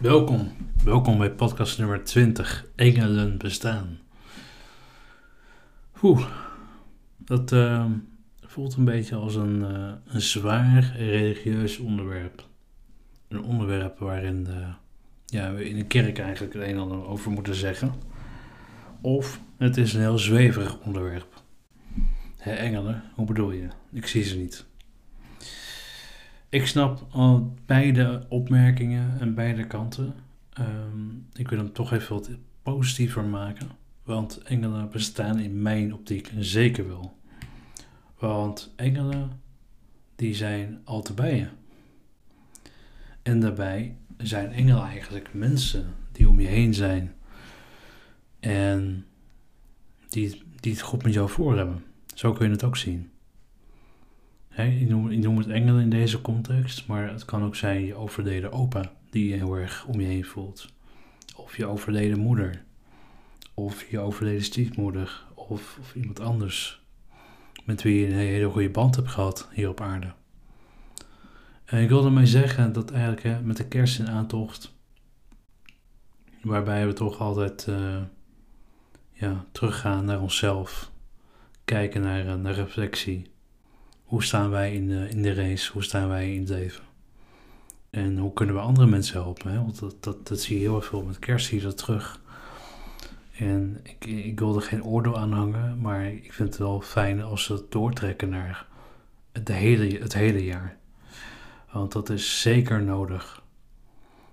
Welkom, welkom bij podcast nummer 20, Engelen bestaan. Oeh, dat uh, voelt een beetje als een, uh, een zwaar religieus onderwerp. Een onderwerp waarin de, ja, we in de kerk eigenlijk het een en ander over moeten zeggen. Of het is een heel zweverig onderwerp. Hé, engelen, hoe bedoel je? Ik zie ze niet. Ik snap al beide opmerkingen en beide kanten. Ehm, ik wil hem toch even wat positiever maken. Want engelen bestaan in mijn optiek zeker wel. Want engelen, die zijn altijd bij je. En daarbij zijn engelen eigenlijk mensen die om je heen zijn. En die, die het goed met jou voor hebben. Zo kun je het ook zien. He, ik, noem, het engelen in deze context, maar het kan ook zijn je overleden opa die je heel erg om je heen voelt. Of je overleden moeder. Of je overleden stiefmoeder. Of, of iemand anders met wie je een hele goede band hebt gehad hier op aarde. En ik wilde ermee zeggen dat eigenlijk hè, met de kerst in aantocht, waarbij we toch altijd uh, ja, teruggaan naar onszelf, kijken naar, uh, naar reflectie hoe staan wij in de, in de race? Hoe staan wij in het leven? En hoe kunnen we andere mensen helpen? Hè? Want dat, dat, dat zie je heel veel met kerst, zie je dat terug. En ik, ik wil er geen oordeel aan hangen, maar ik vind het wel fijn als ze het doortrekken naar het hele, het hele jaar. Want dat is zeker nodig.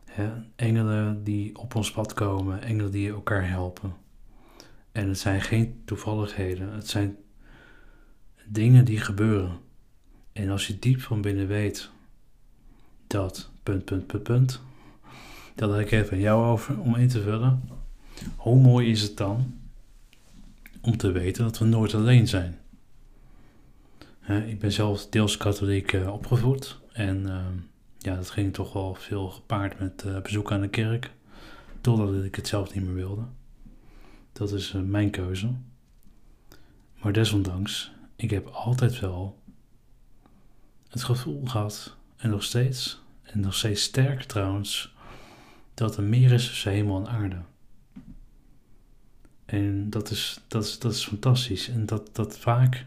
Hè? Engelen die op ons pad komen, engelen die elkaar helpen. En het zijn geen toevalligheden, het zijn dingen die gebeuren. En als je diep van binnen weet dat, punt, punt, punt, punt, dat heb ik even aan jou over om in te vullen. Hoe mooi is het dan om te weten dat we nooit alleen zijn? ik ben zelf deels katholiek uh, opgevoed en uh, ja, dat ging toch wel veel gepaard met uh, bezoek aan de kerk, totdat ik het zelf niet meer wilde. Dat is eh, mijn keuze. Maar desondanks, ik heb altijd wel het gevoel gehad, en nog steeds, en nog steeds sterk trouwens, dat er meer is tussen hemel en aarde. En dat is, dat is, dat is fantastisch. En dat, dat vaak.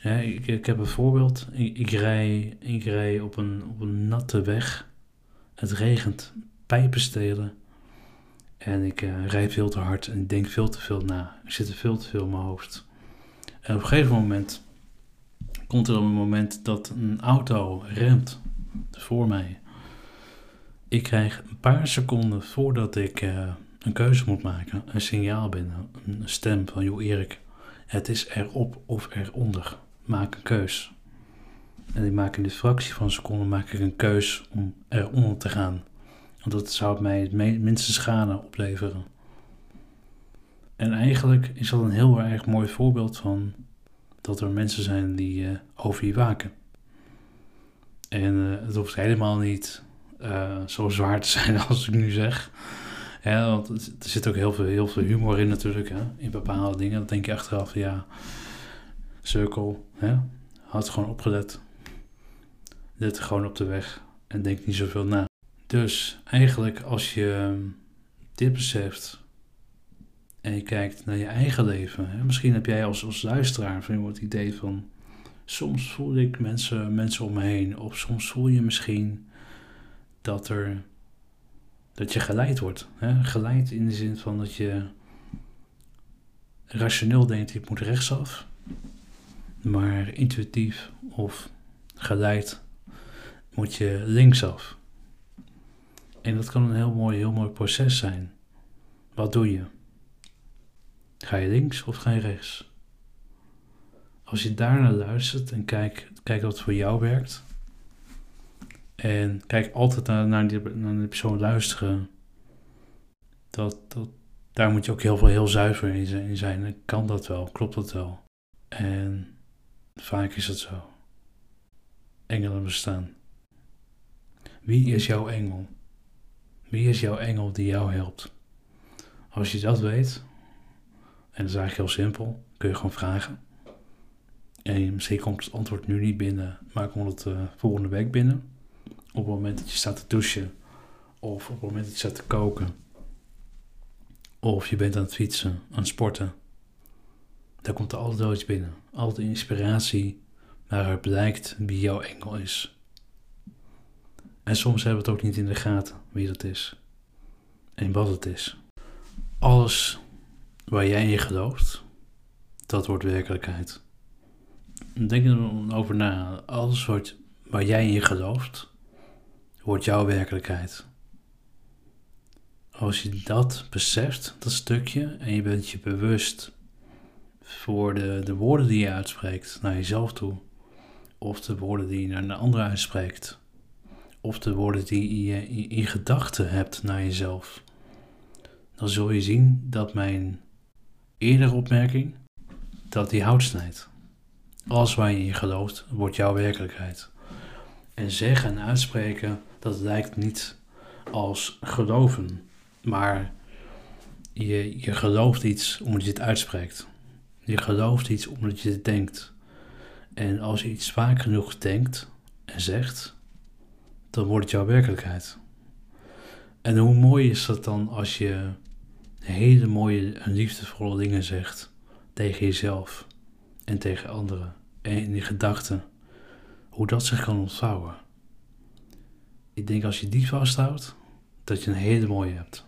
Ja, ik, ik heb een voorbeeld. Ik, ik, rij, ik rij op een, op een natte weg. Het regent pijpenstelen. En ik uh, rij veel te hard en denk veel te veel na. Ik zit veel te veel in mijn hoofd. En op een gegeven moment komt er een moment dat een auto remt voor mij. Ik krijg een paar seconden voordat ik uh, een keuze moet maken, een signaal binnen, een stem van joh Erik, het is erop of eronder. Maak een keus. En ik maak in de fractie van een seconde maak ik een keus om eronder te gaan. Want dat zou mij het minste schade opleveren. En eigenlijk is dat een heel erg mooi voorbeeld van dat er mensen zijn die uh, over je waken. En uh, het hoeft helemaal niet uh, zo zwaar te zijn als ik nu zeg. Want er zit ook heel veel, heel veel humor in natuurlijk, hè, in bepaalde dingen. Dan denk je achteraf, ja, cirkel, hè, had gewoon opgelet. Let gewoon op de weg en denk niet zoveel na. Dus eigenlijk als je dit beseft en je kijkt naar je eigen leven. Hè? Misschien heb jij als, als luisteraar van het idee van... Soms voel ik mensen, mensen om me heen. Of soms voel je misschien dat, er, dat je geleid wordt. Hè? Geleid in de zin van dat je rationeel denkt, ik moet rechtsaf. Maar intuïtief of geleid moet je linksaf. En dat kan een heel mooi, heel mooi proces zijn. Wat doe je? Ga je links of ga je rechts? Als je daarnaar luistert en kijkt kijk wat voor jou werkt. En kijk altijd naar, naar, die, naar persoon luisteren. Dat, dat, daar moet je ook heel veel heel zuiver in zijn. En kan dat wel? Klopt dat wel? En vaak is het zo. Engelen bestaan. Wie is jouw engel? Wie is jouw engel die jou helpt? Als je dat weet, en dat is eigenlijk heel simpel. Kun je gewoon vragen. En misschien komt het antwoord nu niet binnen, maar komt het uh, volgende week binnen. Op het moment dat je staat te douchen Of op het moment dat je staat te koken. Of je bent aan het fietsen, aan het sporten. Daar komt er altijd wel iets binnen. Altijd inspiratie waaruit blijkt wie jouw engel is. En soms hebben we het ook niet in de gaten wie dat is. En wat het is. Alles waar jij in gelooft, dat wordt werkelijkheid. Denk er over na. Alles wat, waar jij in gelooft, wordt jouw werkelijkheid. Als je dat beseft, dat stukje, en je bent je bewust voor de, de woorden die je uitspreekt naar jezelf toe, of de woorden die je naar een ander uitspreekt, of de woorden die je in gedachten hebt naar jezelf, dan zul je zien dat mijn eerdere opmerking, dat die hout snijdt. Waar je in gelooft, wordt jouw werkelijkheid. En zeggen en uitspreken, dat lijkt niet als geloven, maar je, je gelooft iets omdat je het uitspreekt. Je gelooft iets omdat je het denkt. En als je iets vaak genoeg denkt en zegt, dan wordt het jouw werkelijkheid. En hoe mooi is dat dan als je hele mooie en liefdevolle dingen zegt tegen jezelf en tegen anderen en in je gedachten, hoe dat zich kan ontvouwen. Ik denk als je die vasthoudt, dat je een hele mooie hebt.